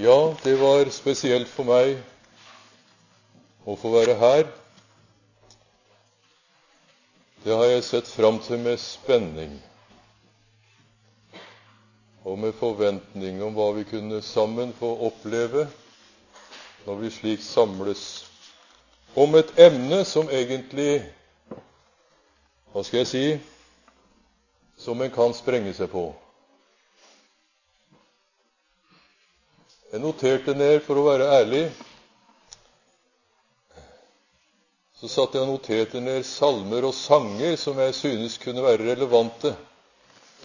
Ja, det var spesielt for meg å få være her. Det har jeg sett fram til med spenning og med forventning om hva vi kunne sammen få oppleve når vi slik samles om et emne som egentlig Hva skal jeg si som en kan sprenge seg på. Jeg noterte ned, for å være ærlig, så satt jeg og noterte ned salmer og sanger som jeg synes kunne være relevante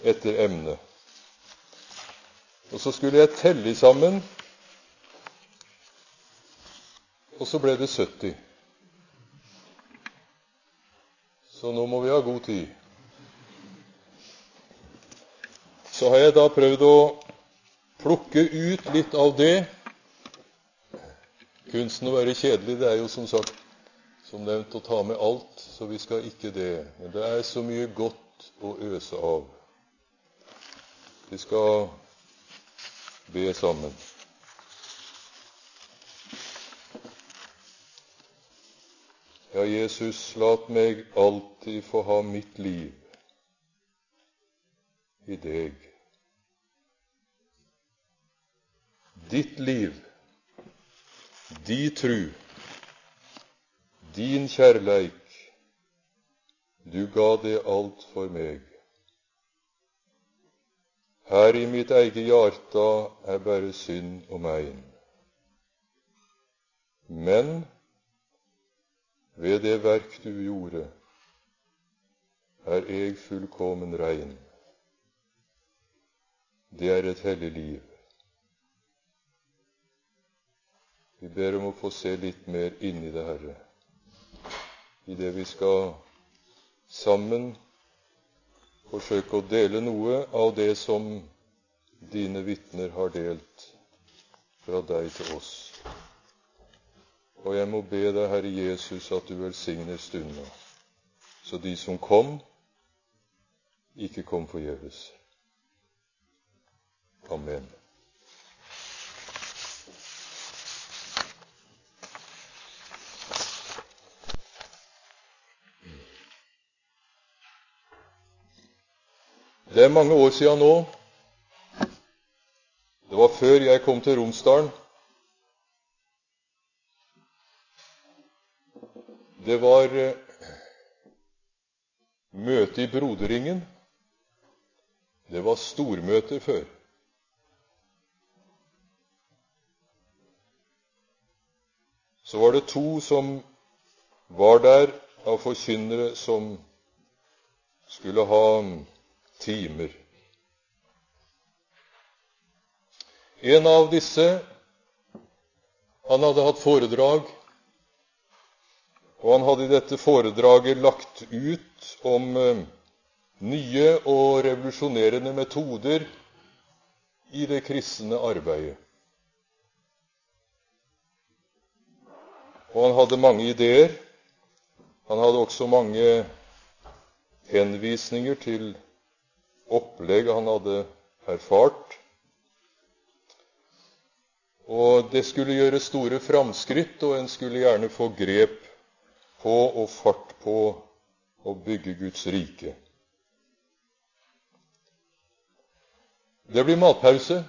etter emnet. Og så skulle jeg telle sammen, og så ble det 70. Så nå må vi ha god tid. Så har jeg da prøvd å plukke ut litt av det. Kunsten å være kjedelig, det er jo som sagt som nevnt å ta med alt, så vi skal ikke det. Men det er så mye godt å øse av. Vi skal be sammen. Ja, Jesus, lat meg alltid få ha mitt liv i deg. Ditt liv, di tru, din kjærleik, du ga det alt for meg. Her i mitt eget hjarta er bare synd og mein. Men ved det verk du gjorde, er eg fullkommen rein. Det er et hellig liv. Vi ber om å få se litt mer inn i det, Herre, i det vi skal sammen forsøke å dele noe av det som dine vitner har delt fra deg til oss. Og jeg må be deg, Herre Jesus, at du velsigner stunda, så de som kom, ikke kom forgjeves. Amen. Det er mange år siden nå. Det var før jeg kom til Romsdalen. Det var eh, møte i Broderringen. Det var stormøter før. Så var det to som var der av forkynnere som skulle ha timer. En av disse han hadde hatt foredrag og han hadde i dette foredraget lagt ut om eh, nye og revolusjonerende metoder i det kristne arbeidet. Og han hadde mange ideer. Han hadde også mange henvisninger til opplegg han hadde erfart. Og det skulle gjøre store framskritt, og en skulle gjerne få grep på og fart på å bygge Guds rike. Det blir matpause.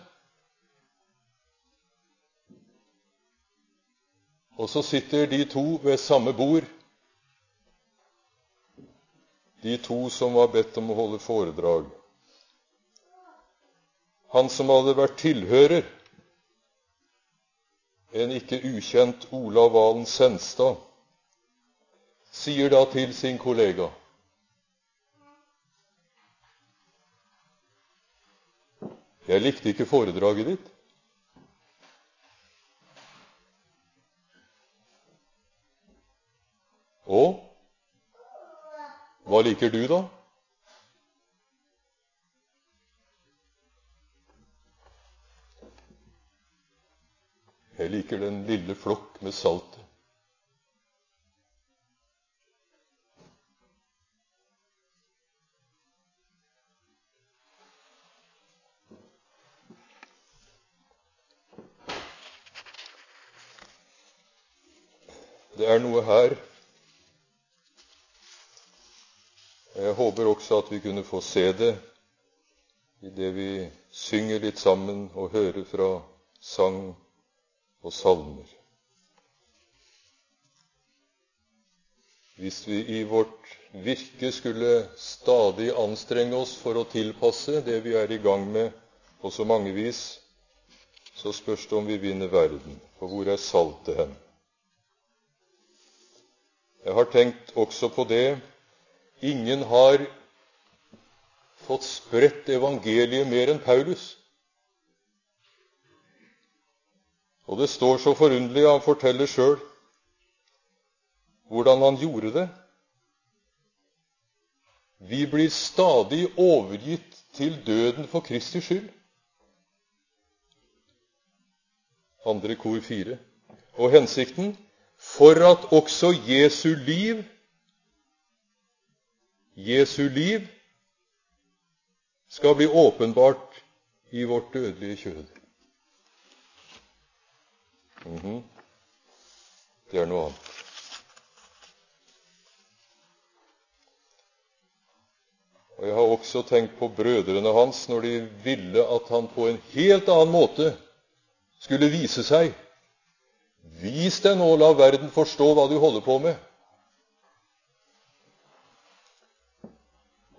Og så sitter de to ved samme bord, de to som var bedt om å holde foredrag. Han som hadde vært tilhører, en ikke ukjent Olav Valen Senstad, sier da til sin kollega Jeg likte ikke foredraget ditt. Og hva liker du, da? Jeg liker den lille flokk med saltet. Det er noe her Jeg håper også at vi kunne få se det i det vi synger litt sammen og hører fra sang og salmer. Hvis vi i vårt virke skulle stadig anstrenge oss for å tilpasse det vi er i gang med på så mange vis, så spørs det om vi vinner verden. For hvor er saltet hen? Jeg har tenkt også på det ingen har fått spredt evangeliet mer enn Paulus. Og det står så forunderlig, han forteller sjøl hvordan han gjorde det. Vi blir stadig overgitt til døden for Kristi skyld. Andre kor fire. Og hensikten for at også Jesu liv Jesu liv skal bli åpenbart i vårt dødelige kjød. Mm -hmm. Er noe annet. Og Jeg har også tenkt på brødrene hans når de ville at han på en helt annen måte skulle vise seg. Vis deg nå, la verden forstå hva du holder på med.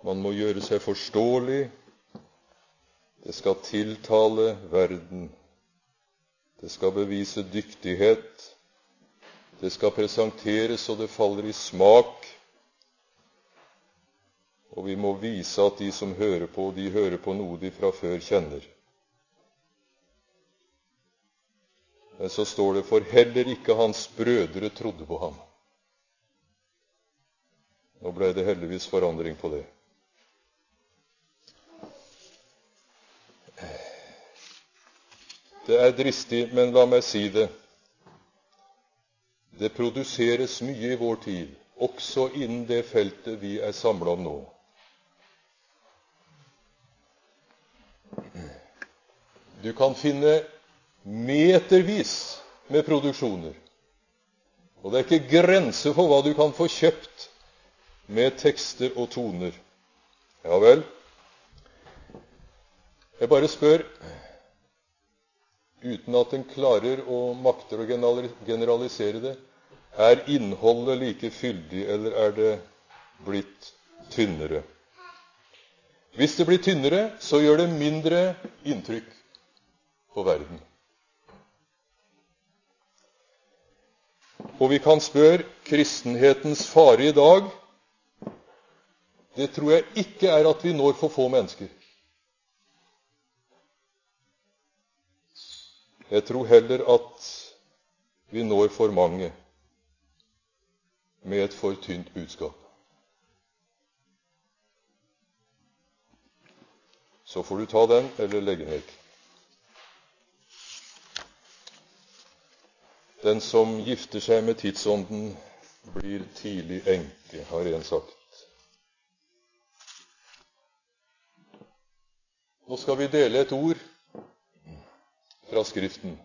Man må gjøre seg forståelig. Det skal tiltale verden. Det skal bevise dyktighet. Det skal presenteres så det faller i smak og vi må vise at de som hører på, de hører på noe de fra før kjenner. Men så står det for heller ikke hans brødre trodde på ham. Nå ble det heldigvis forandring på det. Det er dristig, men la meg si det. Det produseres mye i vår tid, også innen det feltet vi er samla om nå. Du kan finne metervis med produksjoner. Og det er ikke grenser for hva du kan få kjøpt med tekster og toner. Ja vel? Jeg bare spør, uten at en klarer og makter å generalisere det, er innholdet like fyldig, eller er det blitt tynnere? Hvis det blir tynnere, så gjør det mindre inntrykk på verden. Og vi kan spørre kristenhetens fare i dag Det tror jeg ikke er at vi når for få mennesker. Jeg tror heller at vi når for mange med et for tynt budskap. Så får du ta den eller legge vekk. Den som gifter seg med tidsånden, blir tidlig enke, har en sagt. Nå skal vi dele et ord fra Skriften.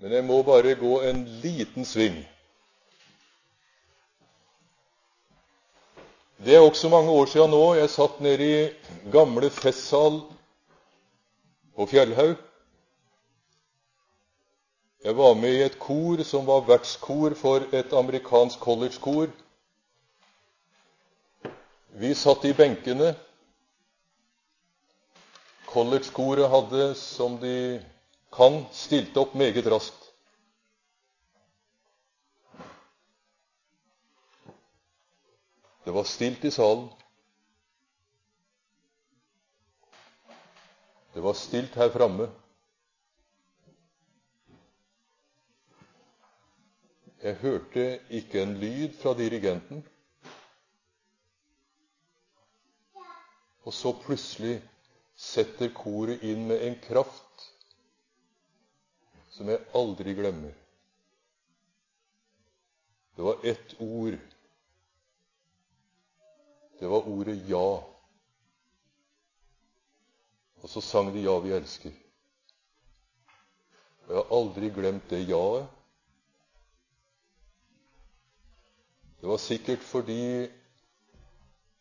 Men jeg må bare gå en liten sving. Det er også mange år siden nå. Jeg satt nede i gamle festsal på Fjellhaug. Jeg var med i et kor som var vertskor for et amerikansk collegekor. Vi satt i benkene. Collegekoret hadde, som de kan, stilt opp meget raskt. Det var stilt i salen. Det var stilt her framme. Jeg hørte ikke en lyd fra dirigenten. Og så plutselig setter koret inn med en kraft som jeg aldri glemmer. Det var ett ord. Det var ordet 'ja'. Og så sang de 'Ja, vi elsker'. Og jeg har aldri glemt det ja-et. Det var sikkert fordi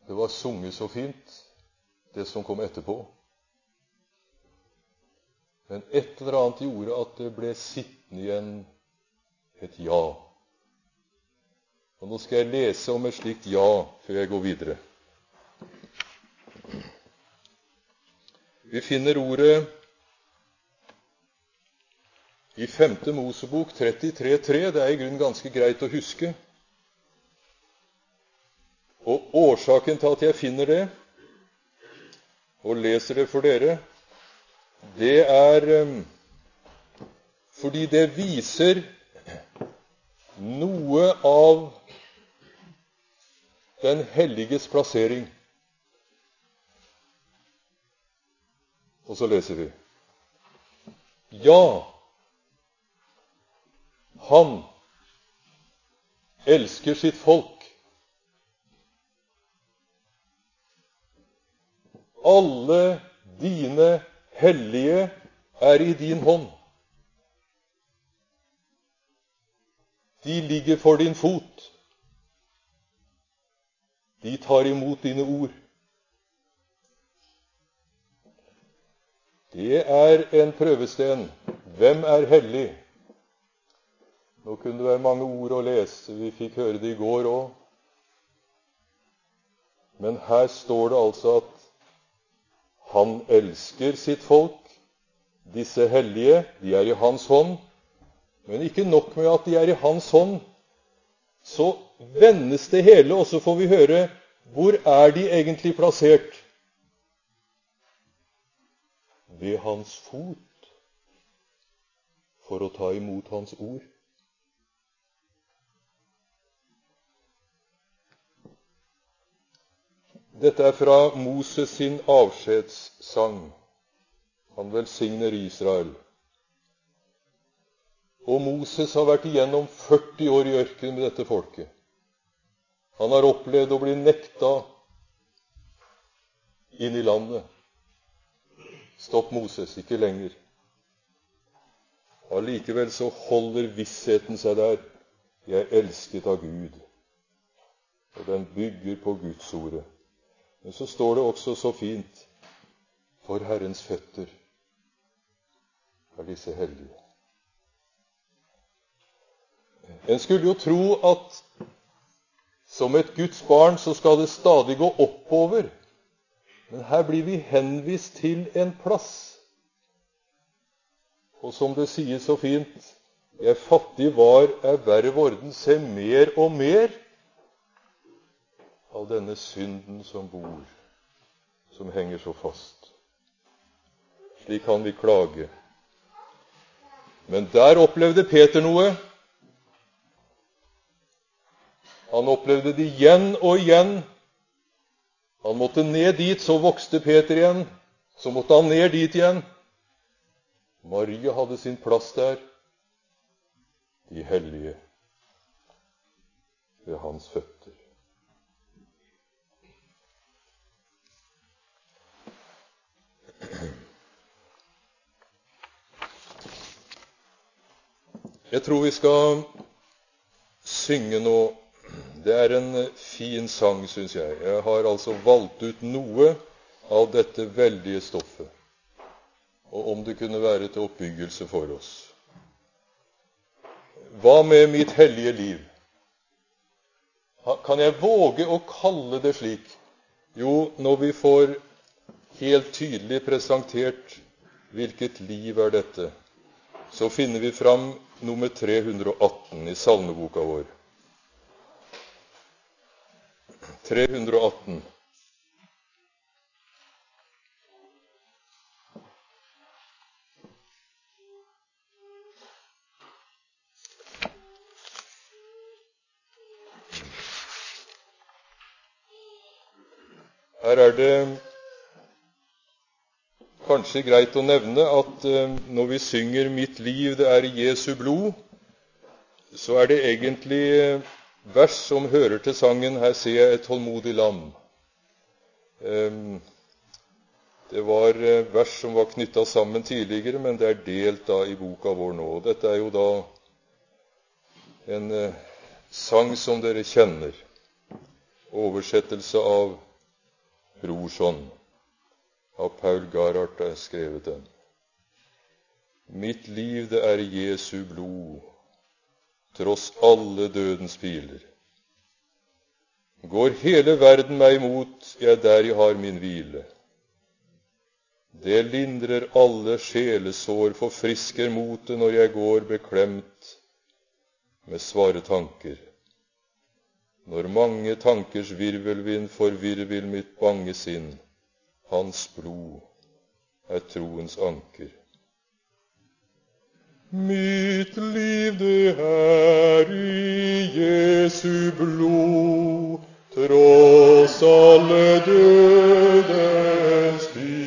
det var sunget så fint, det som kom etterpå. Men et eller annet gjorde at det ble sittende igjen et ja. Og Nå skal jeg lese om et slikt ja før jeg går videre. Vi finner ordet i 5. Mosebok 33,3. Det er i grunnen ganske greit å huske. Og årsaken til at jeg finner det og leser det for dere, det er um, fordi det viser noe av den helliges plassering. Og så leser vi Ja, han elsker sitt folk Alle dine hellige er i din hånd. De ligger for din fot. De tar imot dine ord. Det er en prøvesten. Hvem er hellig? Nå kunne det være mange ord å lese. Vi fikk høre det i går òg. Men her står det altså at han elsker sitt folk. Disse hellige, de er i hans hånd. Men ikke nok med at de er i hans hånd. Så vendes det hele, og så får vi høre hvor er de egentlig plassert? Ved hans fot for å ta imot hans ord. Dette er fra Moses sin avskjedssang. Han velsigner Israel. Og Moses har vært igjennom 40 år i ørkenen med dette folket. Han har opplevd å bli nekta inn i landet. Stopp, Moses, ikke lenger. Allikevel så holder vissheten seg der. Jeg er elsket av Gud. Og den bygger på Guds ordet. Men så står det også så fint for Herrens føtter er disse hellige. En skulle jo tro at som et Guds barn så skal det stadig gå oppover. Men her blir vi henvist til en plass. Og som det sies så fint Jeg fattig var, er verre vorden, se mer og mer av denne synden som bor, som henger så fast. Slik kan vi klage. Men der opplevde Peter noe. Han opplevde det igjen og igjen. Han måtte ned dit, så vokste Peter igjen. Så måtte han ned dit igjen. Maria hadde sin plass der, de hellige, ved hans føtter. Jeg tror vi skal synge nå. Det er en fin sang, syns jeg. Jeg har altså valgt ut noe av dette veldige stoffet. Og om det kunne være til oppbyggelse for oss. Hva med mitt hellige liv? Kan jeg våge å kalle det slik? Jo, når vi får helt tydelig presentert hvilket liv er dette, så finner vi fram nummer 318 i salmeboka vår. 318. Her er det kanskje greit å nevne at eh, når vi synger 'Mitt liv, det er Jesu blod', så er det egentlig eh, vers som hører til sangen 'Her ser jeg et tålmodig lam'. Det var eh, vers som var knytta sammen tidligere, men det er delt da i boka vår nå. Dette er jo da en eh, sang som dere kjenner. Oversettelse av Brorson. Av Paul Garart er skrevet den. Mitt liv, det er Jesu blod, tross alle dødens piler. Går hele verden meg imot, jeg deri har min hvile. Det lindrer alle sjelesår, forfrisker motet når jeg går beklemt med svare tanker. Når mange tankers virvelvind forvirrer mitt bange sinn, hans blod er troens anker. Mitt liv, det er i Jesu blod, tross alle dødens piler.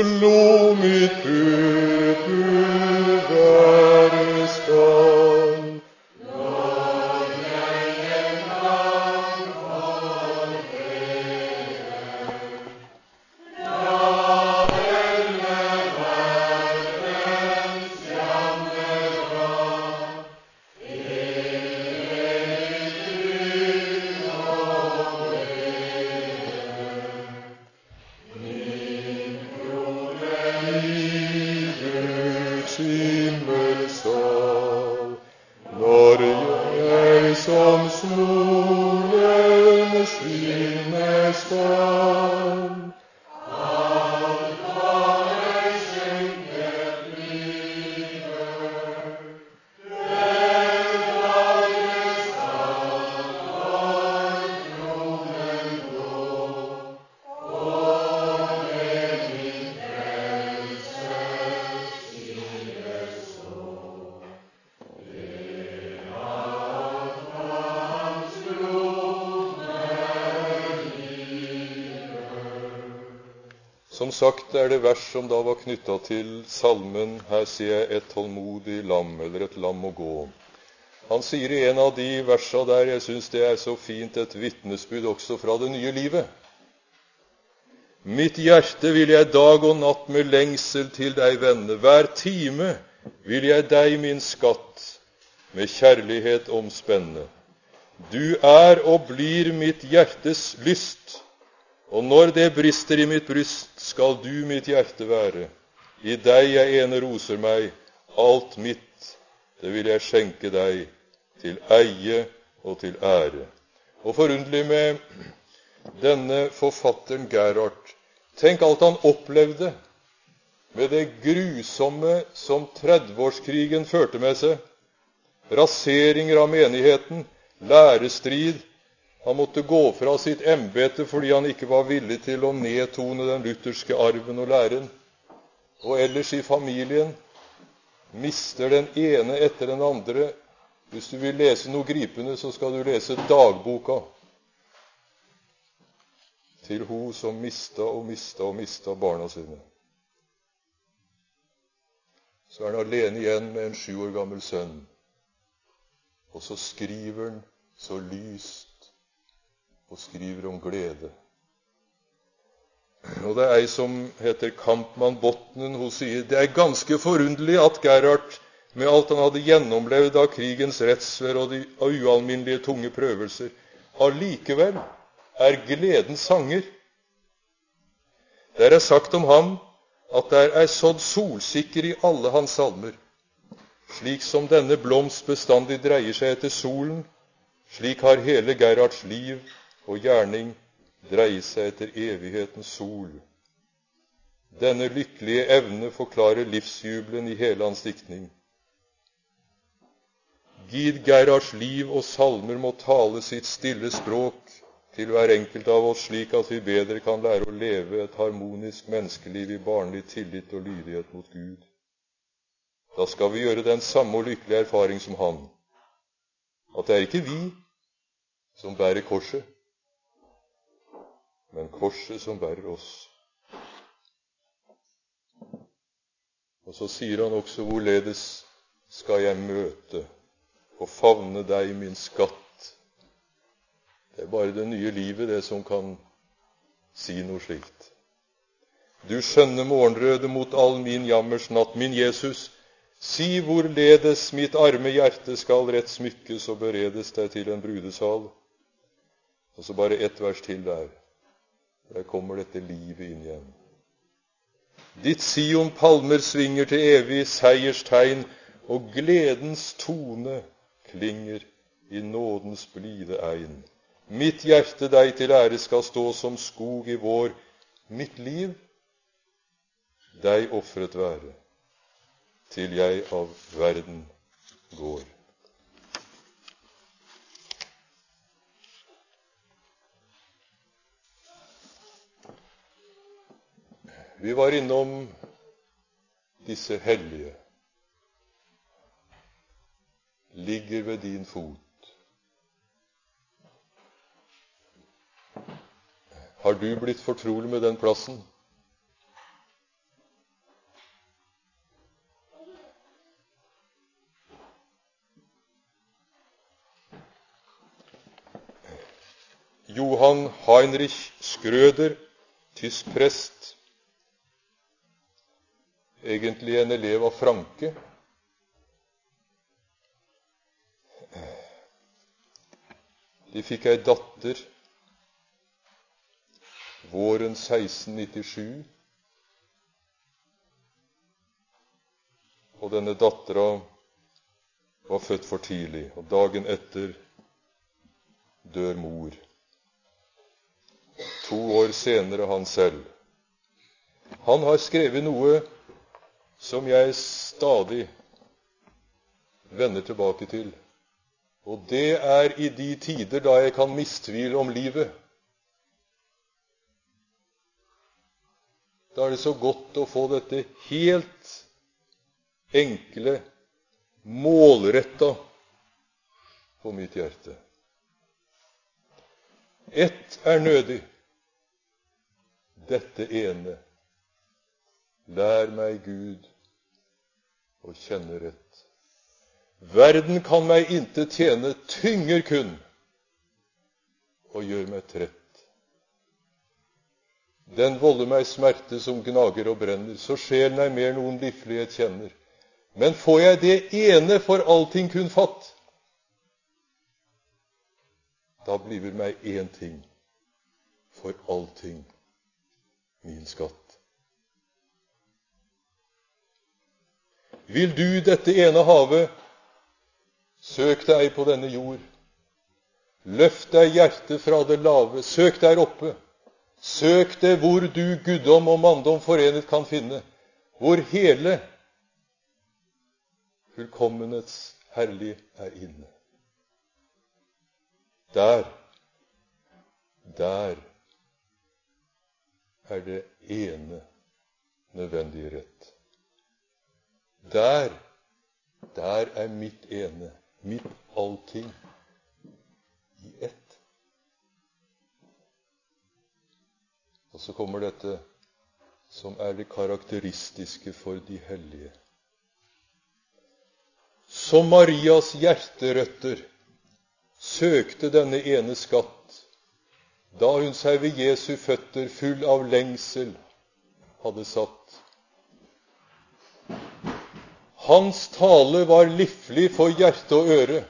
Hans Sagt er det vers som da var knytta til salmen 'Her ser jeg et tålmodig lam', eller 'et lam å gå'. Han sier i en av de versa der, jeg syns det er så fint, et vitnesbyrd også fra det nye livet. Mitt hjerte vil jeg dag og natt med lengsel til deg vende. Hver time vil jeg deg, min skatt, med kjærlighet omspenne. Du er og blir mitt hjertes lyst, og når det brister i mitt bryst, skal du mitt hjerte være. I deg jeg ene roser meg, alt mitt, det vil jeg skjenke deg, til eie og til ære. Og forunderlig med denne forfatteren Gerhard. Tenk alt han opplevde med det grusomme som 30-årskrigen førte med seg. Raseringer av menigheten, lærestrid. Han måtte gå fra sitt embete fordi han ikke var villig til å nedtone den lutherske arven og læren. Og ellers i familien mister den ene etter den andre. Hvis du vil lese noe gripende, så skal du lese dagboka til hun som mista og mista og mista barna sine. Så er han alene igjen med en sju år gammel sønn. Og så skriver han så lyst og skriver om glede. Og det er ei som heter Kampmann Botnen. Hun sier det er ganske forunderlig at Gerhard, med alt han hadde gjennomlevd av krigens redsler og de ualminnelige tunge prøvelser, allikevel er gledens sanger. Der er sagt om ham at der er sådd solsikker i alle hans salmer. Slik som denne blomst bestandig dreier seg etter solen, slik har hele Gerhards liv og gjerning dreie seg etter evighetens sol. Denne lykkelige evne forklarer livsjubelen i hele hans diktning. Gid Gerhards liv og salmer må tale sitt stille språk til hver enkelt av oss, slik at vi bedre kan lære å leve et harmonisk menneskeliv i barnlig tillit og lydighet mot Gud. Da skal vi gjøre den samme og lykkelige erfaring som han, at det er ikke vi som bærer korset, men korset som bærer oss. Og så sier han også hvorledes skal jeg møte og favne deg, min skatt. Det er bare det nye livet, det som kan si noe slikt. Du skjønne morgenrøde mot all min jammers natt, min Jesus, si hvorledes mitt arme hjerte skal rett smykkes og beredes deg til en brudesal. Og så bare ett vers til der. Der kommer dette livet inn igjen. Ditt Sion palmer svinger til evig seierstegn, og gledens tone klinger i nådens blide egn. Mitt hjerte deg til ære skal stå som skog i vår, mitt liv deg ofret være, til jeg av verden går. Vi var innom disse hellige. Ligger ved din fot. Har du blitt fortrolig med den plassen? Johan Heinrich Skrøder, tysk prest, egentlig en elev av Franke. De fikk ei datter våren 1697. Og denne dattera var født for tidlig, og dagen etter dør mor. To år senere han selv. Han har skrevet noe som jeg stadig vender tilbake til. Og det er i de tider da jeg kan mistvile om livet. Da er det så godt å få dette helt enkle, målretta på mitt hjerte. Ett er nødig, dette ene. Lær meg, Gud, å kjenne rett. Verden kan meg intet tjene, tynger kun og gjør meg trett. Den volder meg smerte som gnager og brenner, så sjelen er mer noen liflighet kjenner. Men får jeg det ene for allting kun fatt, da bliver meg én ting for allting min skatt. Vil du dette ene havet, søk deg på denne jord. Løft deg hjertet fra det lave, søk der oppe. Søk det hvor du guddom og manndom forenet kan finne, hvor hele fullkommenhets herlig er inne. Der, der er det ene nødvendige rett. Der, der er mitt ene, mitt allting, i ett. Og så kommer dette som er det karakteristiske for de hellige. Som Marias hjerterøtter søkte denne ene skatt da hun seg ved Jesu føtter full av lengsel hadde satt. Hans tale var liflig for hjerte og øre.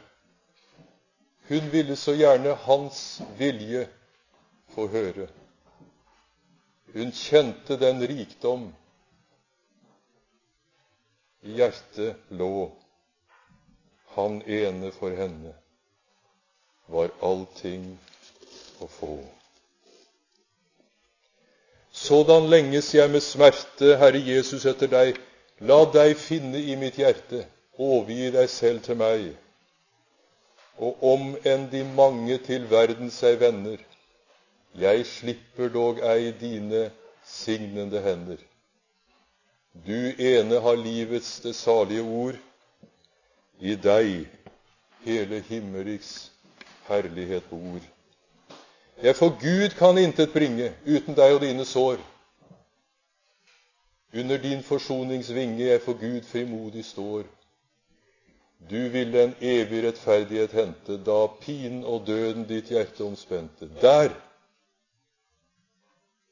Hun ville så gjerne hans vilje få høre. Hun kjente den rikdom i hjertet lå. Han ene for henne var allting å få. Sådan lenges jeg med smerte, Herre Jesus, etter deg. La deg finne i mitt hjerte, overgi deg selv til meg. Og om enn de mange til verden seg vender, jeg slipper dog ei dine signende hender. Du ene har livets det salige ord, i deg hele himmeliks herlighet bor. Jeg for Gud kan intet bringe uten deg og dine sår. Under din forsoningsvinge jeg for Gud frimodig står. Du ville en evig rettferdighet hente da pinen og døden ditt hjerte omspente. Der,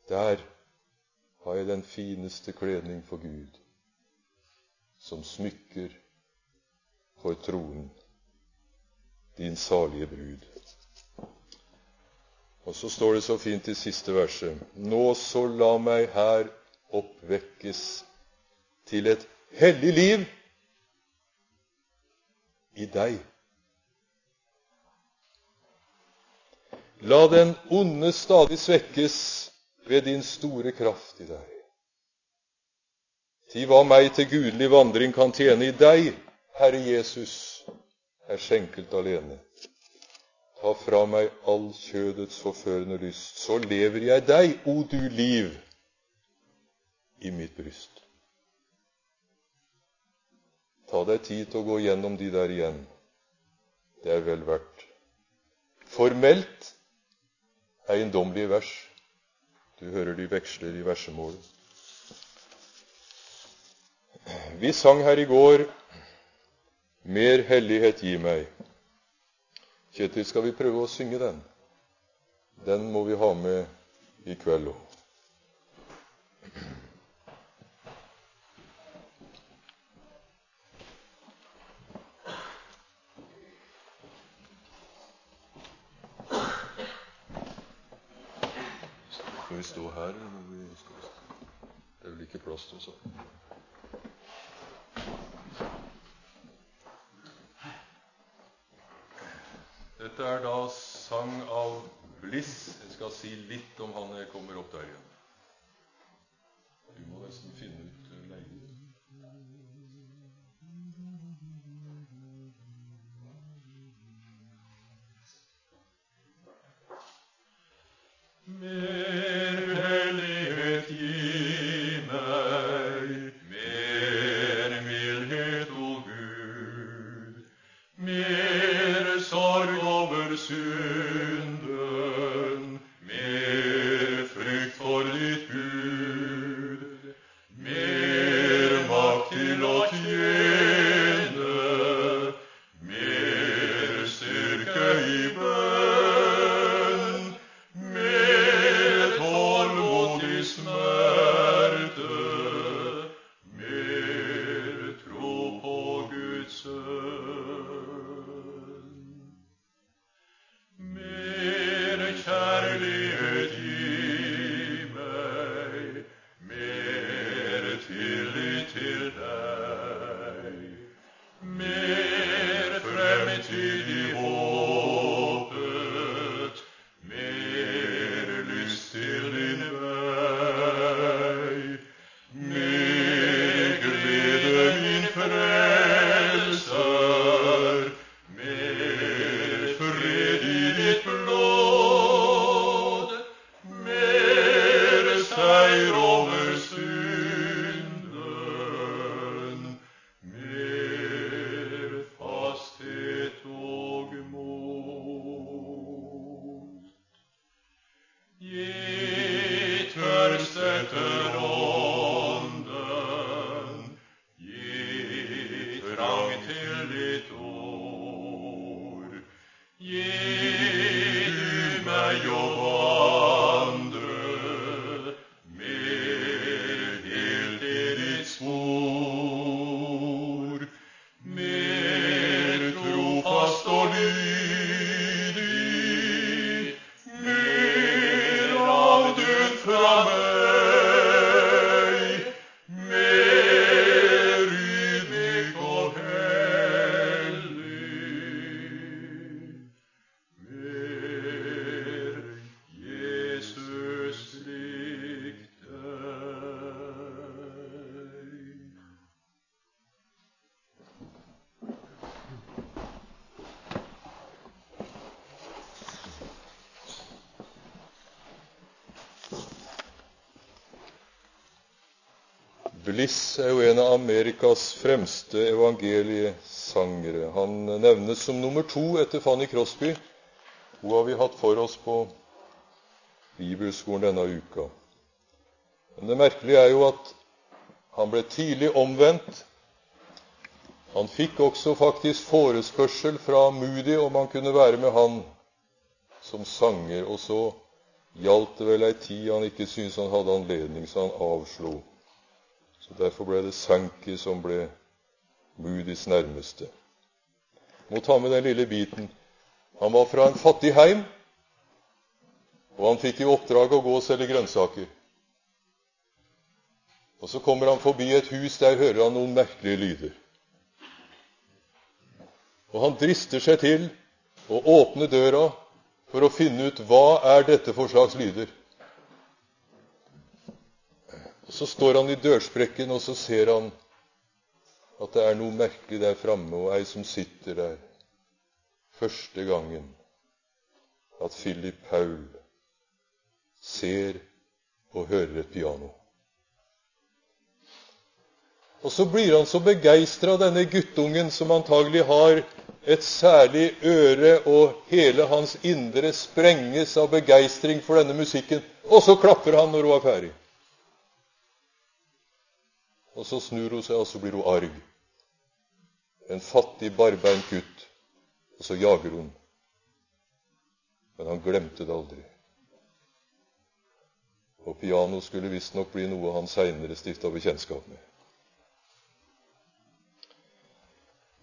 der har jeg den fineste kledning for Gud, som smykker for tronen, din salige brud. Og så står det så fint i siste verset Nå så la meg her oppvekkes til et hellig liv i deg. La den onde stadig svekkes ved din store kraft i deg. Ti hva meg til gudelig vandring kan tjene i deg, Herre Jesus, er skjenkelt alene. Ta fra meg all kjødets forførende lyst, så lever jeg deg, o du liv, i mitt bryst. Ta deg tid til å gå gjennom de der igjen. Det er vel verdt. Formelt eiendommelige vers. Du hører de veksler i versemålet. Vi sang her i går 'Mer hellighet gi meg'. Kjetil, skal vi prøve å synge den? Den må vi ha med i kveld òg. Skal vi stå her, Det er vel ikke plass til sånn. Dette er da sang av Bliss. Jeg skal si litt om han jeg kommer opp der igjen. Bliss er jo en av Amerikas fremste evangeliesangere. Han nevnes som nummer to etter Fanny Crosby. Hun har vi hatt for oss på bibelskolen denne uka. Men det merkelige er jo at han ble tidlig omvendt. Han fikk også faktisk forespørsel fra Moody om han kunne være med han som sanger. Og så gjaldt det vel ei tid han ikke syntes han hadde anledning, så han avslo. Derfor ble det Sanki som ble Moody's nærmeste. Må ta med den lille biten. Han var fra en fattig heim, og han fikk i oppdrag å gå og selge grønnsaker. Og så kommer han forbi et hus, der hører han noen merkelige lyder. Og han drister seg til å åpne døra for å finne ut hva er dette for slags lyder. Og Så står han i dørsprekken, og så ser han at det er noe merkelig der framme, og ei som sitter der. Første gangen at Philip Paul ser og hører et piano. Og så blir han så begeistra av denne guttungen som antagelig har et særlig øre, og hele hans indre sprenges av begeistring for denne musikken. Og så klapper han når hun er ferdig. Og så snur hun seg, og så blir hun arg. En fattig, barbeint gutt. Og så jager hun. Men han glemte det aldri. Og piano skulle visstnok bli noe han seinere stifta bekjentskap med.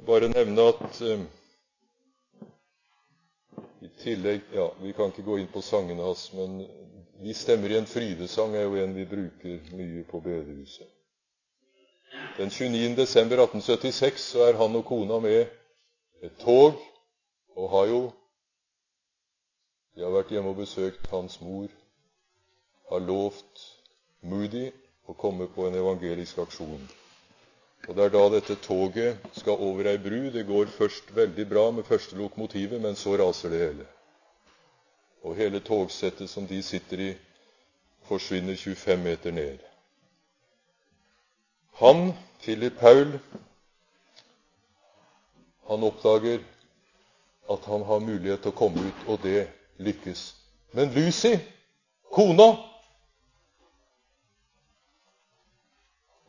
bare nevne at eh, i tillegg Ja, vi kan ikke gå inn på sangene hans, men Vi stemmer i en frydesang er jo en vi bruker mye på bedehuset. Den 29. desember 1876 så er han og kona med et tog og har jo De har vært hjemme og besøkt hans mor. Har lovt Moody å komme på en evangelisk aksjon. Og Det er da dette toget skal over ei bru. Det går først veldig bra med første lokomotivet, men så raser det hele. Og hele togsettet som de sitter i, forsvinner 25 meter ned. Han, Philip Paul, han oppdager at han har mulighet til å komme ut, og det lykkes. Men Lucy, kona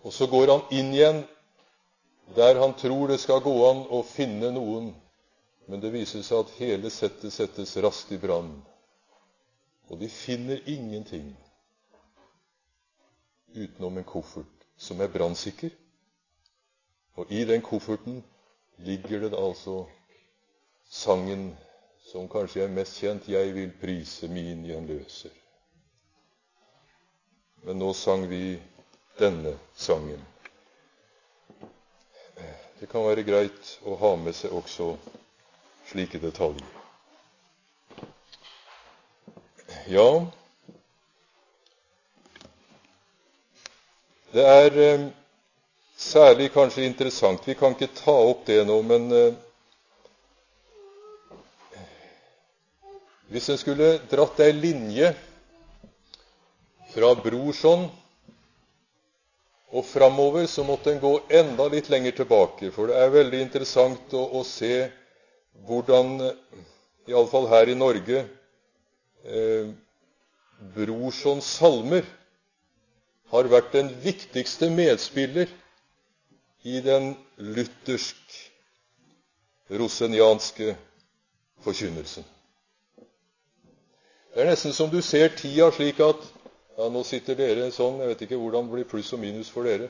Og så går han inn igjen der han tror det skal gå an å finne noen, men det viser seg at hele settet settes raskt i brann. Og de finner ingenting utenom en koffert som er brannsikker. Og i den kofferten ligger det altså sangen som kanskje er mest kjent 'Jeg vil prise min gjenløser'. Men nå sang vi denne sangen. Det kan være greit å ha med seg også slike detaljer. Ja, det er eh, særlig kanskje interessant. Vi kan ikke ta opp det nå, men eh, hvis en skulle dratt ei linje fra Brorson og framover så måtte en gå enda litt lenger tilbake, for det er veldig interessant å, å se hvordan, iallfall her i Norge, eh, Brorsons salmer har vært den viktigste medspiller i den luthersk-rosenianske forkynnelsen. Det er nesten som du ser tida slik at ja, nå sitter dere sånn. Jeg vet ikke hvordan det blir pluss og minus for dere.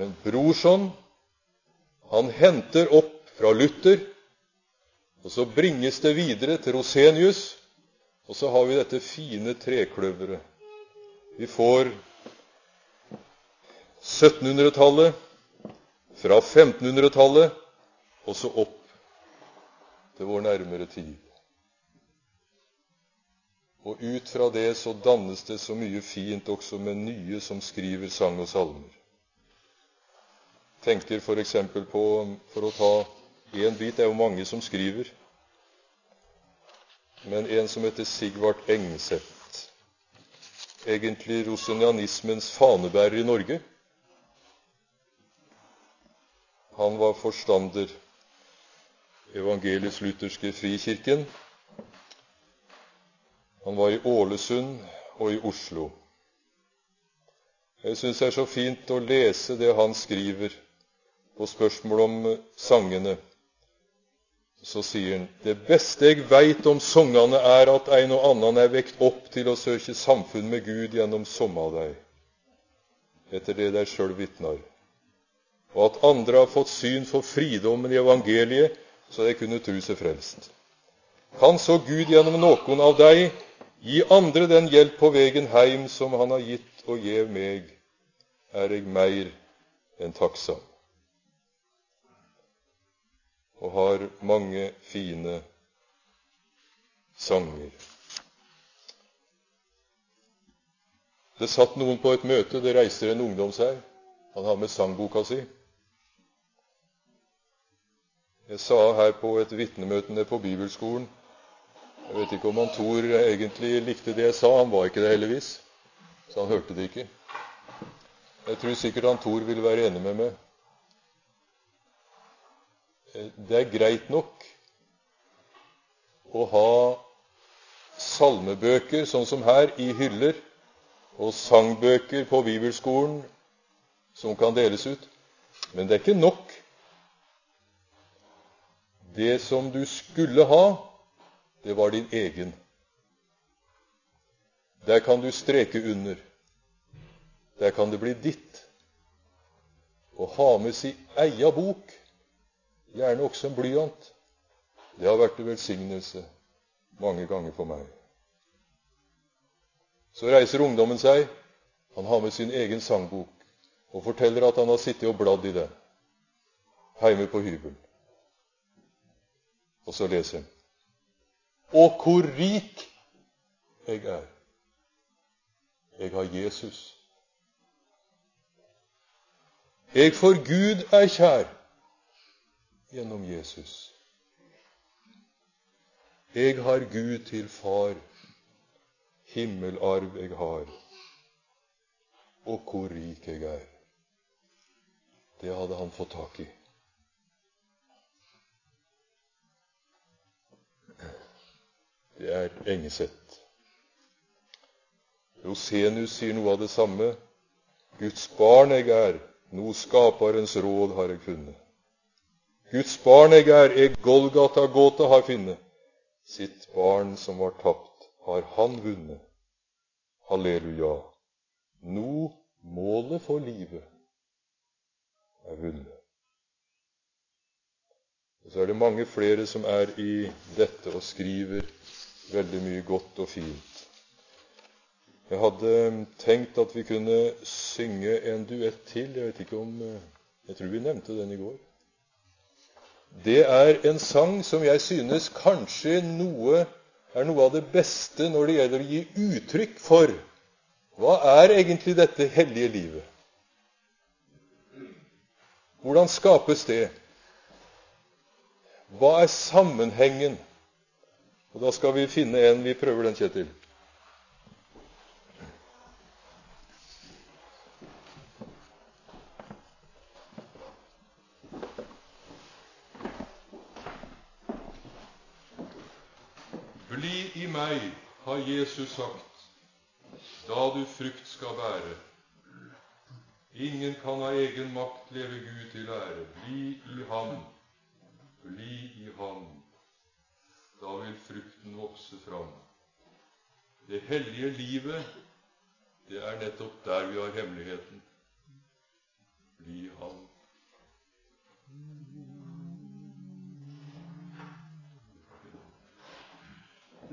Men Brorson, han henter opp fra Luther, og så bringes det videre til Rosenius, og så har vi dette fine trekløveret. Vi får 1700-tallet, fra 1500-tallet og så opp til vår nærmere tid. Og ut fra det så dannes det så mye fint også med nye som skriver sang og salmer. Tenker f.eks. på, for å ta én bit Det er jo mange som skriver. Men en som heter Sigvart Engseth, egentlig rosenianismens fanebærer i Norge. Han var forstander evangelisk-lutherske frikirken. Han var i Ålesund og i Oslo. Jeg syns det er så fint å lese det han skriver på spørsmål om sangene. Så sier han det beste jeg veit om songane, er at ein og annan er vekt opp til å søke samfunn med Gud gjennom somma dei, etter det dei sjøl vitnar, og at andre har fått syn for fridommen i evangeliet, så de kunne tru seg frelst. Kan så Gud gjennom noen av dei gi andre den hjelp på vegen heim som Han har gitt og gjev meg, er eg meir enn takksam. Og har mange fine sanger. Det satt noen på et møte, det reiser en ungdom seg. Han har med sangboka si. Jeg sa her på et vitnemøte på bibelskolen Jeg vet ikke om han Tor egentlig likte det jeg sa. Han var ikke det, heldigvis. Så han hørte det ikke. Jeg tror sikkert han Tor vil være enig med meg. Det er greit nok å ha salmebøker, sånn som her, i hyller, og sangbøker på bibelskolen som kan deles ut. Men det er ikke nok. Det som du skulle ha, det var din egen. Der kan du streke under. Der kan det bli ditt. Å ha med si eia bok, gjerne også en blyant, det har vært en velsignelse mange ganger for meg. Så reiser ungdommen seg. Han har med sin egen sangbok og forteller at han har sittet og bladd i den heime på hybelen. Og så leser han. Og hvor rik jeg er. Jeg har Jesus. Jeg for Gud er kjær gjennom Jesus. Jeg har Gud til far, himmelarv jeg har, og hvor rik jeg er. Det hadde han fått tak i. Det er Engeseth. Rosenius sier noe av det samme. Guds barn jeg er, no Skaparens råd har jeg funnet. Guds barn jeg er, eg Golgata gåte har funnet. Sitt barn som var tapt, har han vunnet. Halleluja. Nå målet for livet er vunnet. Og Så er det mange flere som er i dette og skriver veldig mye godt og fint. Jeg hadde tenkt at vi kunne synge en duett til. Jeg vet ikke om eh, Jeg tror vi nevnte den i går. Det er en sang som jeg synes kanskje noe, er noe av det beste når det gjelder å gi uttrykk for hva er egentlig dette hellige livet? Hvordan skapes det? Hva er sammenhengen? Og Da skal vi finne en. Vi prøver den, Kjetil. Meg, har Jesus sagt, da du frukt skal bære. Ingen kan av egen makt leve Gud til ære. Bli i Ham, bli i Ham. Da vil frukten vokse fram. Det hellige livet, det er nettopp der vi har hemmeligheten. Bli i Ham.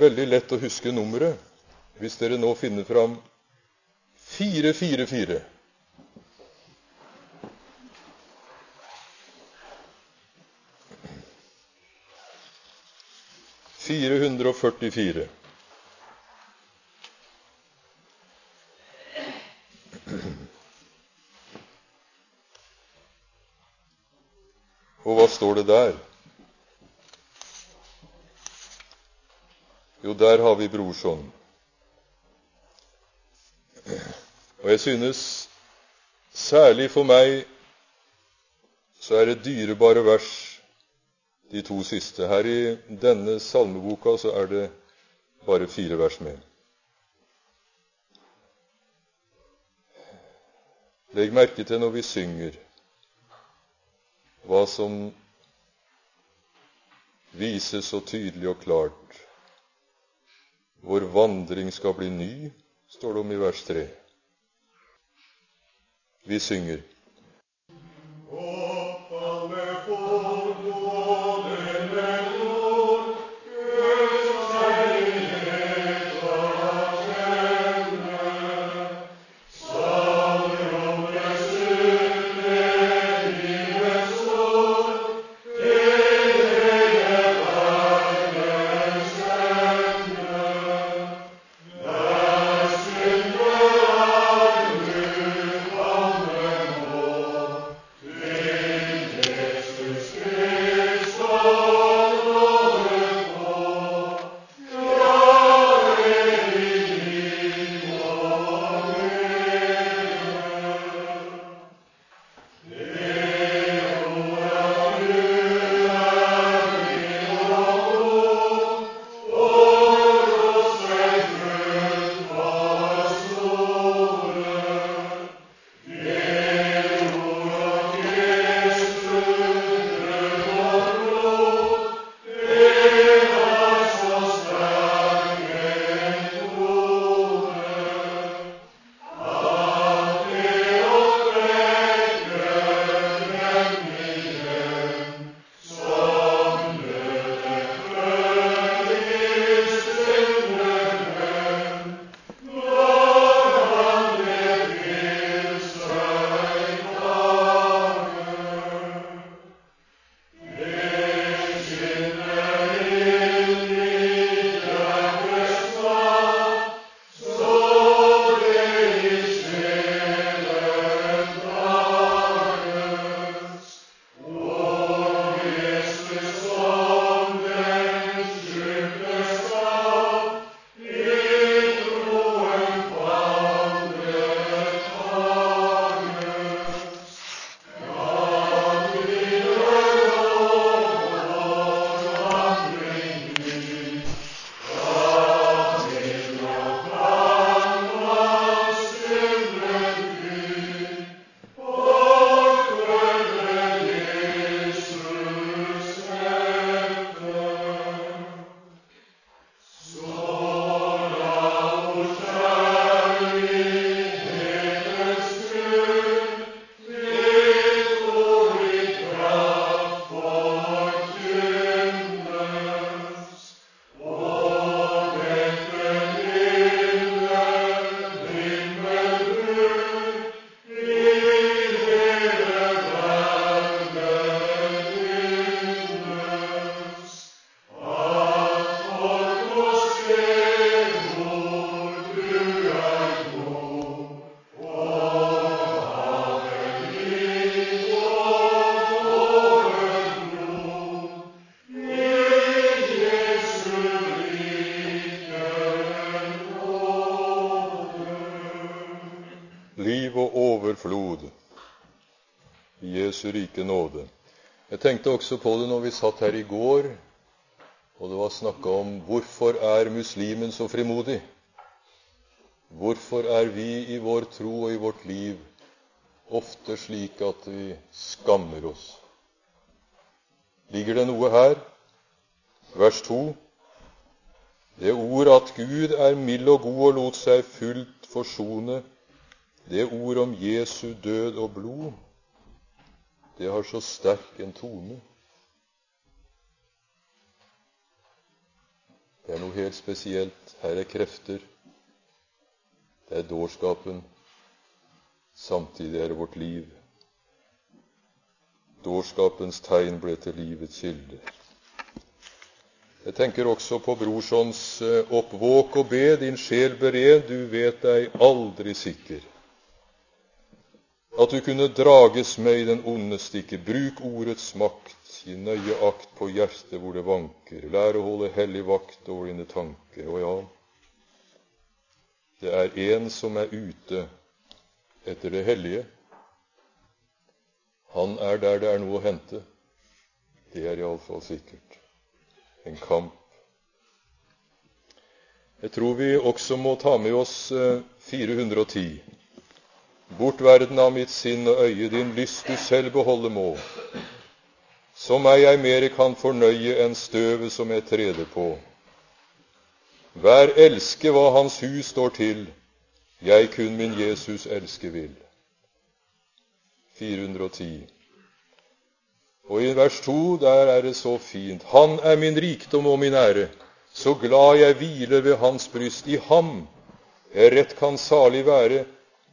er veldig lett å huske nummeret hvis dere nå finner fram 444. Fire hundre og. Og hva står det der? Der har vi brorson. Og jeg synes særlig for meg så er det dyrebare vers, de to siste. Her i denne salmeboka så er det bare fire vers med. Legg merke til når vi synger, hva som vises så tydelig og klart. Vår vandring skal bli ny, står det om i vers 3. Vi synger. Jesu rike nåde. Jeg tenkte også på det når vi satt her i går, og det var snakka om hvorfor er muslimen så frimodig? Hvorfor er vi i vår tro og i vårt liv ofte slik at vi skammer oss? Ligger det noe her? Vers 2. Det ord at Gud er mild og god og lot seg fullt forsone, det ord om Jesu død og blod, det har så sterk en tone. Det er noe helt spesielt. Her er krefter. Det er dårskapen. Samtidig er det vårt liv. Dårskapens tegn ble til livets kilde. Jeg tenker også på Brorsons eh, oppvåk og be, din sjel bered, du vet deg aldri sikker. At du kunne drages med i den onde stikke, bruk ordets makt, gi nøye akt på hjertet hvor det vanker, lær å holde hellig vakt over dine tanker. Og ja, det er en som er ute etter det hellige. Han er der det er noe å hente. Det er iallfall sikkert en kamp. Jeg tror vi også må ta med oss 410. Eh, Bort verden av mitt sinn og øye, din lyst du selv beholde må. Så meg jeg mere kan fornøye enn støvet som jeg treder på. Hver elske hva hans hus står til, jeg kun min Jesus elske vil. 410. Og i vers 2 der er det så fint. Han er min rikdom og min ære. Så glad jeg hviler ved hans bryst. I ham jeg rett kan salig være.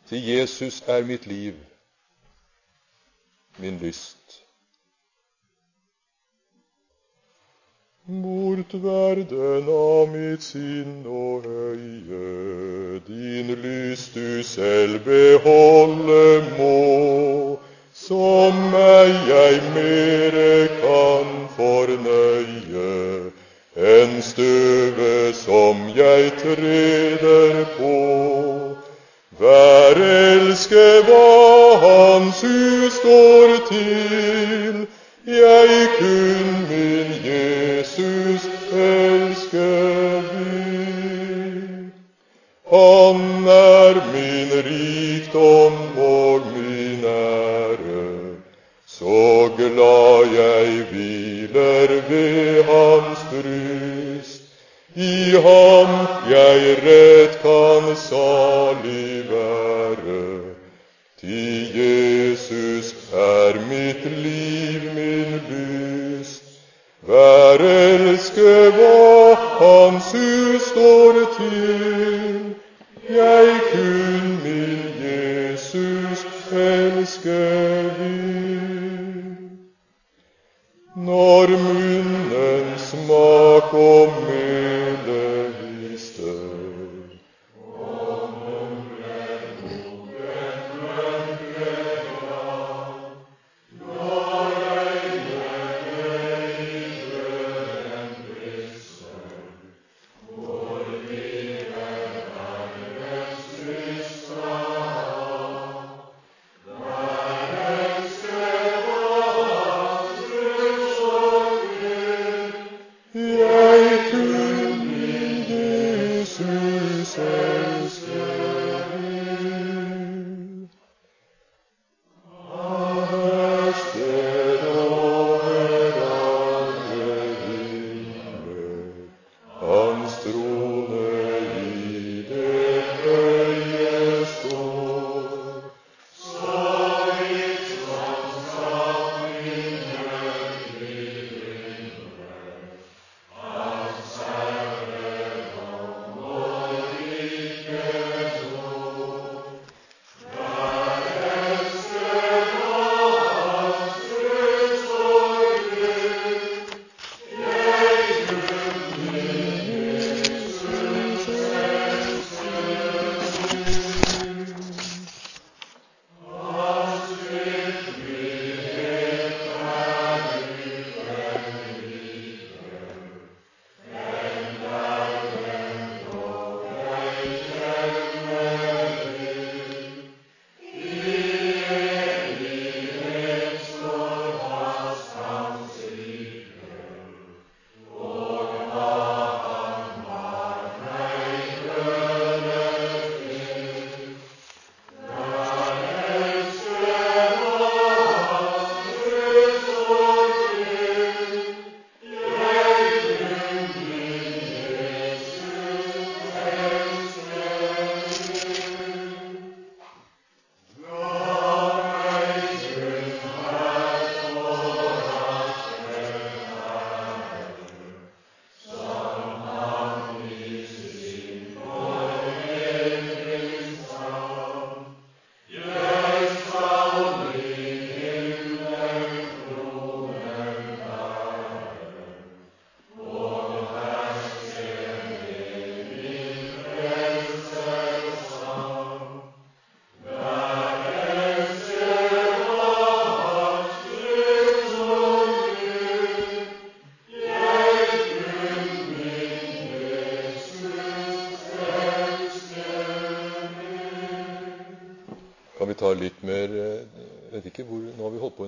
Til Jesus er mitt liv, min lyst. Bort verden av mitt sinn og øye, din lyst du selv beholde må som meg jeg mere kan fornøye enn støvet som jeg treder på. Vær elske hva Hans hus står til, jeg kun min Jesus elske vil. Han er min rikdom og min ære, så glad jeg hviler ved hans bryst. I ham jeg rett kan salig være. Til Jesus er mitt liv min lyst. Vær elske hva Hans hus står til. Jeg kun min Jesus elske vil. Når munnen smak og mele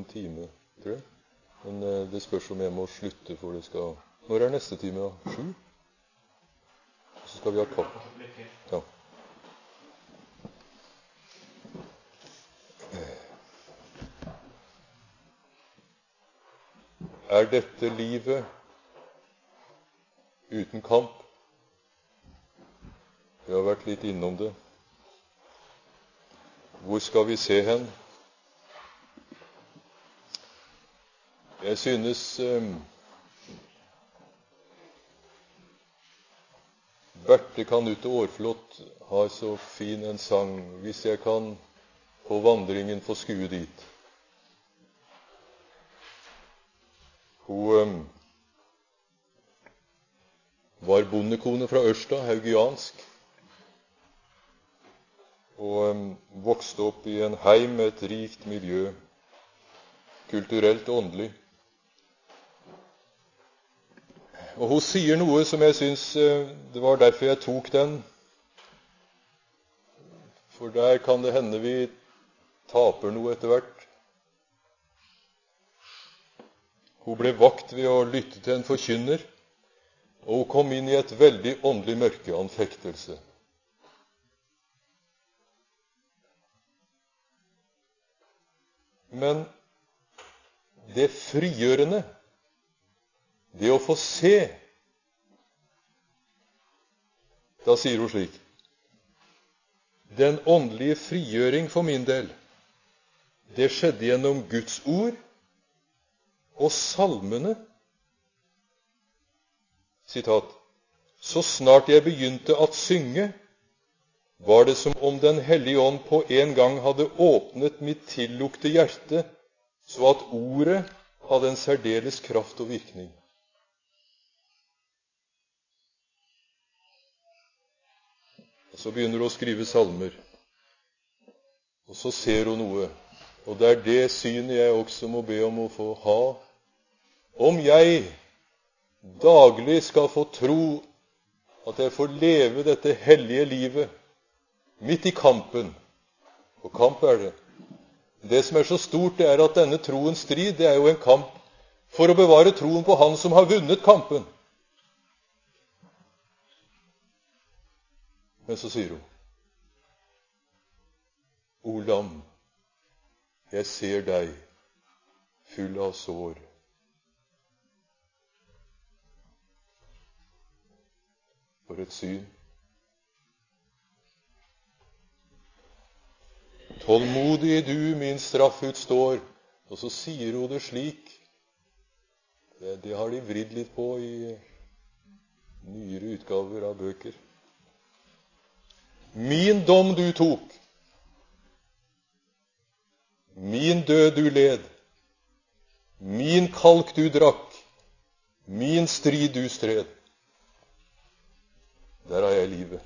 time, tror jeg. Men eh, det spørs om jeg må slutte, for det skal Når er neste time, da? Sju? Så skal vi ha kaffe. Ja. Er dette livet uten kamp? Vi har vært litt innom det. Hvor skal vi se hen? Jeg synes um, Berte Kanute Aarflot har så fin en sang 'Hvis jeg kan på vandringen få skue dit'. Hun um, var bondekone fra Ørsta, haugiansk, og um, vokste opp i en heim med et rikt miljø, kulturelt og åndelig. Og hun sier noe som jeg syns uh, Det var derfor jeg tok den. For der kan det hende vi taper noe etter hvert. Hun ble vakt ved å lytte til en forkynner, og hun kom inn i et veldig åndelig mørke, anfektelse. Men det frigjørende, det å få se Da sier hun slik Den åndelige frigjøring for min del, det skjedde gjennom Guds ord og salmene. Sitat. Så snart jeg begynte å synge, var det som om Den hellige ånd på en gang hadde åpnet mitt tillukte hjerte, så at ordet hadde en særdeles kraft og virkning. Og Så begynner hun å skrive salmer, og så ser hun noe. Og det er det synet jeg også må be om å få ha om jeg daglig skal få tro at jeg får leve dette hellige livet midt i kampen Og kamp er det. Det som er så stort, det er at denne troens strid, det er jo en kamp for å bevare troen på Han som har vunnet kampen. Men så sier hun O lam, jeg ser deg full av sår. For et syn. Tålmodig du min straff utstår. Og så sier hun det slik. Det, det har de vridd litt på i nyere utgaver av bøker. Min dom du tok, min død du led, min kalk du drakk, min strid du stred. Der har jeg livet.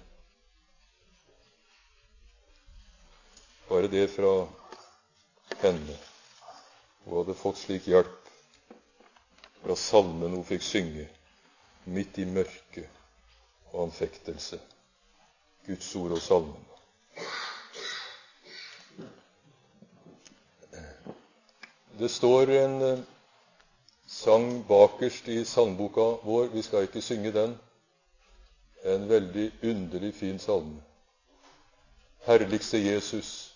Bare det fra henne. Hun hadde fått slik hjelp fra salmen hun fikk synge midt i mørke og anfektelse. Guds ord og salmen. Det står en eh, sang bakerst i salmeboka vår. Vi skal ikke synge den. En veldig underlig fin salme. Herligste Jesus,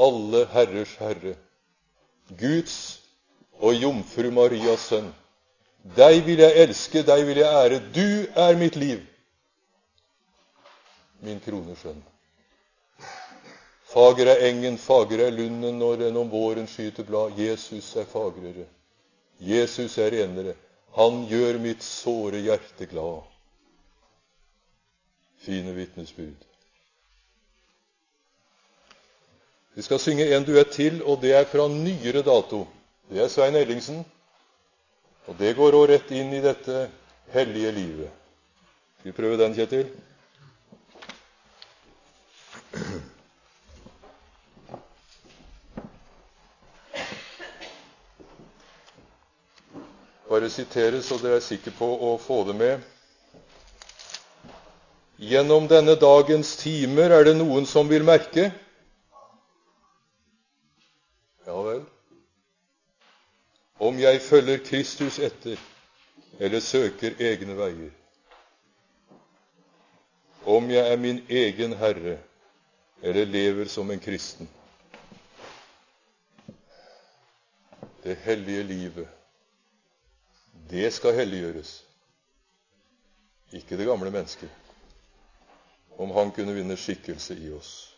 alle herrers herre, Guds og jomfru Marias sønn. Deg vil jeg elske, deg vil jeg ære. Du er mitt liv min kronesønn. Fager er engen, fager er lunden når den om våren skyter blad. Jesus er fagrere. Jesus er renere. Han gjør mitt såre hjerte glad. Fine vitnesbyrd. Vi skal synge en duett til, og det er fra nyere dato. Det er Svein Ellingsen. Og det går òg rett inn i dette hellige livet. Skal vi prøve den, Kjetil? Bare sitere så dere er sikre på å få det med. Gjennom denne dagens timer er det noen som vil merke Ja vel. om jeg følger Kristus etter eller søker egne veier, om jeg er min egen herre eller lever som en kristen. Det hellige livet, det skal helliggjøres, ikke det gamle mennesket, om han kunne vinne skikkelse i oss.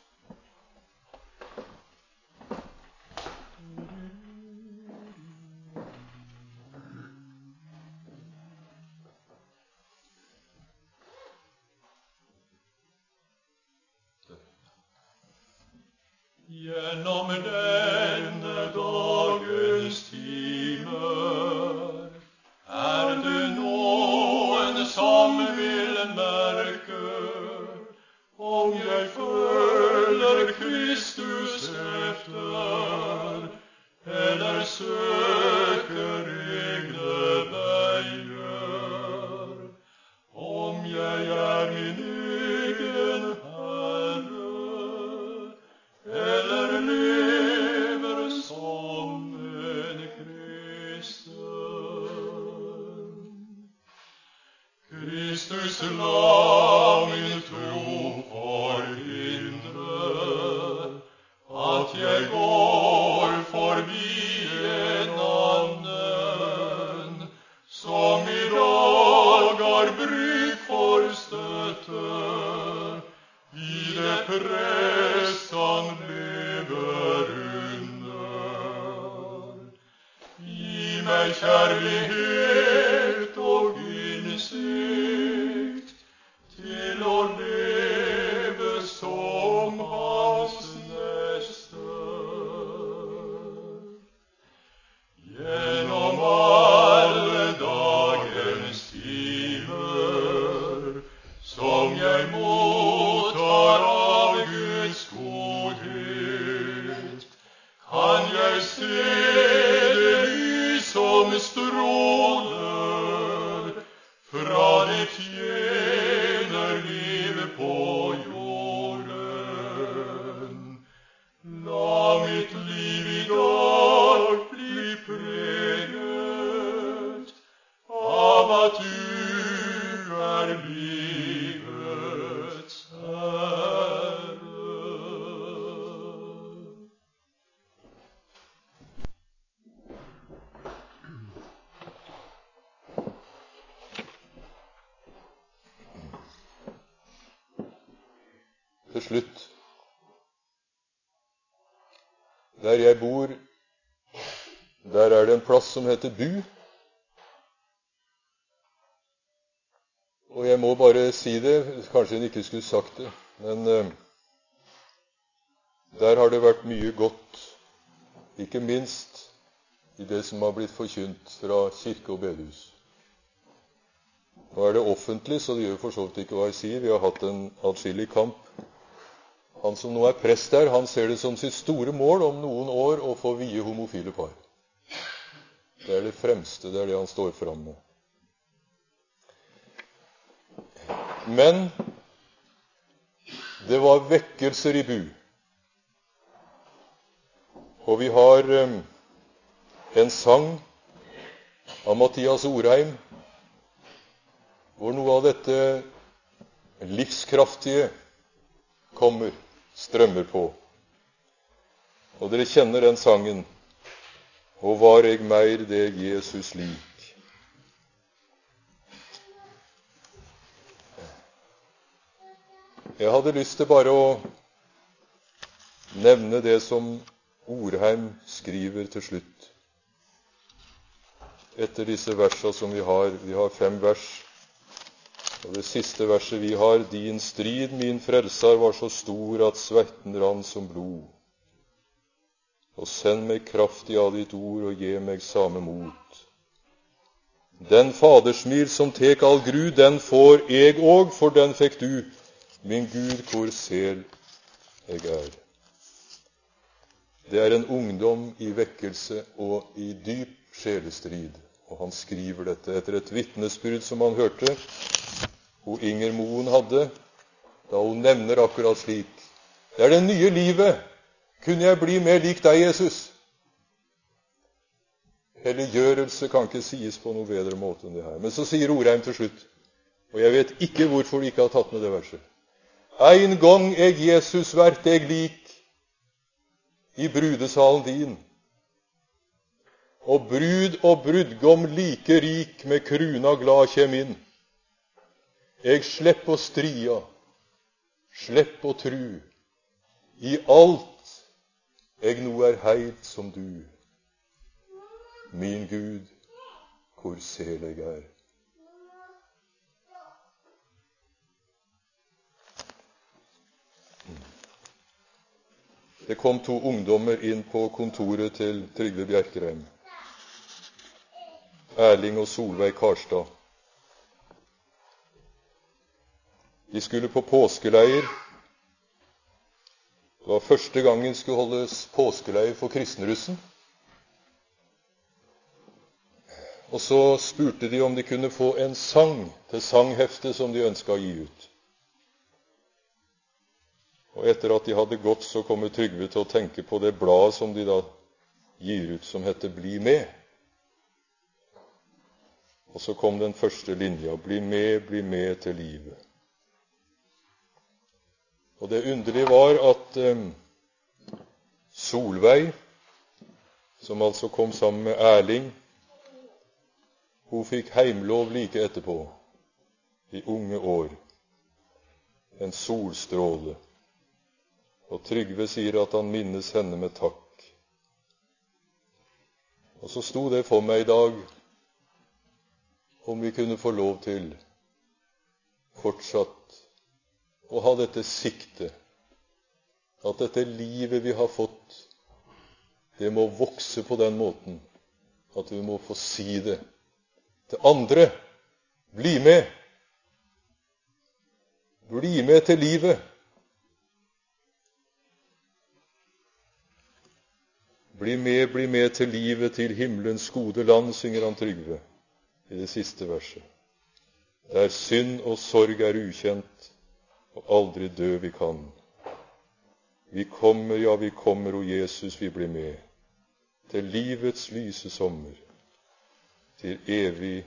Til slutt Der jeg bor, der er det en plass som heter Bu. Og jeg må bare si det, kanskje en ikke skulle sagt det, men eh, der har det vært mye godt, ikke minst i det som har blitt forkynt fra kirke og bedehus. Nå er det offentlig, så det gjør for så vidt ikke hva jeg sier. Vi har hatt en atskillig kamp. Han som nå er prest der, han ser det som sitt store mål om noen år å få vie homofile par. Det er det fremste, det er det han står fram med. Men det var vekkelser i Bu. Og vi har eh, en sang av Mathias Orheim hvor noe av dette livskraftige kommer, strømmer på. Og dere kjenner den sangen. Og var eg meir deg Jesus lik. Jeg hadde lyst til bare å nevne det som Orheim skriver til slutt. Etter disse versa som vi har. Vi har fem vers. Og det siste verset vi har Din strid, min frelser, var så stor at svetten rann som blod. Og send meg kraftig av ditt ord, og gi meg same mot. Den fadersmil som tek all gru, den får eg òg, for den fikk du, min Gud, hvor sel eg er. Det er en ungdom i vekkelse og i dyp sjelestrid, og han skriver dette etter et vitnesbyrd som han hørte hun Inger Moen hadde da hun nevner akkurat slik. Det er det nye livet. Kunne jeg bli mer lik deg, Jesus? Helliggjørelse kan ikke sies på noe bedre måte enn det her. Men så sier Orheim til slutt, og jeg vet ikke hvorfor de ikke har tatt med det verset Ein gong eg Jesus vert eg lik i brudesalen din, og brud og brudgom like rik med kruna glad kjem inn. Eg slepp å stria, slepp å tru, i alt eg no er heit som du. Min Gud, hvor selig er. Det kom to ungdommer inn på kontoret til Trygve Bjerkreim. Erling og Solveig Karstad. De skulle på påskeleir. Det var første gangen skulle holdes påskeleir for kristenrussen. Og så spurte de om de kunne få en sang til sangheftet som de ønska å gi ut. Og etter at de hadde gått, så kommer Trygve til å tenke på det bladet som de da gir ut, som heter Bli med. Og så kom den første linja Bli med, bli med til livet. Og det underlige var at eh, Solveig, som altså kom sammen med Erling, hun fikk heimlov like etterpå, i unge år. En solstråle. Og Trygve sier at han minnes henne med takk. Og så sto det for meg i dag om vi kunne få lov til fortsatt å ha dette siktet, at dette livet vi har fått, det må vokse på den måten at vi må få si det til andre. Bli med. Bli med til livet. Bli med, bli med til livet, til himmelens gode land, synger han Trygve i det siste verset. Der synd og sorg er ukjent, og aldri dø vi kan. Vi kommer, ja, vi kommer, o Jesus, vi blir med, til livets lyse sommer til evig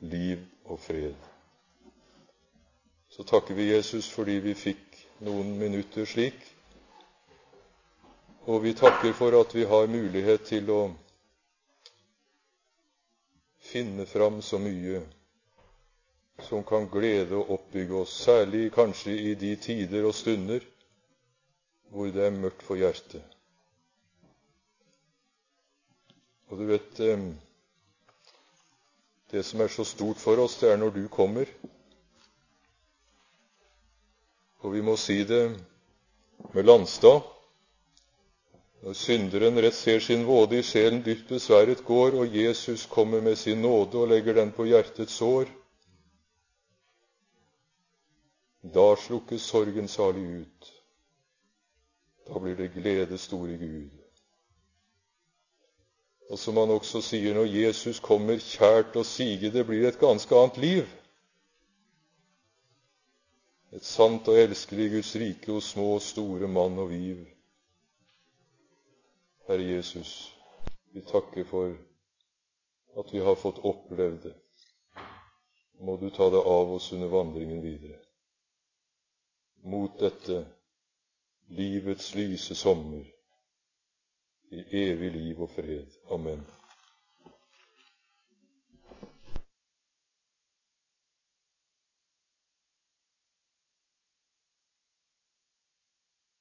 liv og fred. Så takker vi Jesus fordi vi fikk noen minutter slik. Og vi takker for at vi har mulighet til å finne fram så mye som kan glede og oppbygge oss, særlig kanskje i de tider og stunder hvor det er mørkt for hjertet. Og du vet eh, det som er så stort for oss, det er når du kommer. Og vi må si det med Landstad. Når synderen rett ser sin våde i sjelen dypt besverret går, og Jesus kommer med sin nåde og legger den på hjertets sår, da slukkes sorgen salig ut. Da blir det glede stor i Gud. Og som han også sier, når Jesus kommer kjært og sige, det blir et ganske annet liv. Et sant og elskelig Guds rike hos små og store mann og viv. Herre Jesus, vi takker for at vi har fått opplevd det. Må du ta det av oss under vandringen videre. Mot dette livets lyse sommer i evig liv og fred. Amen.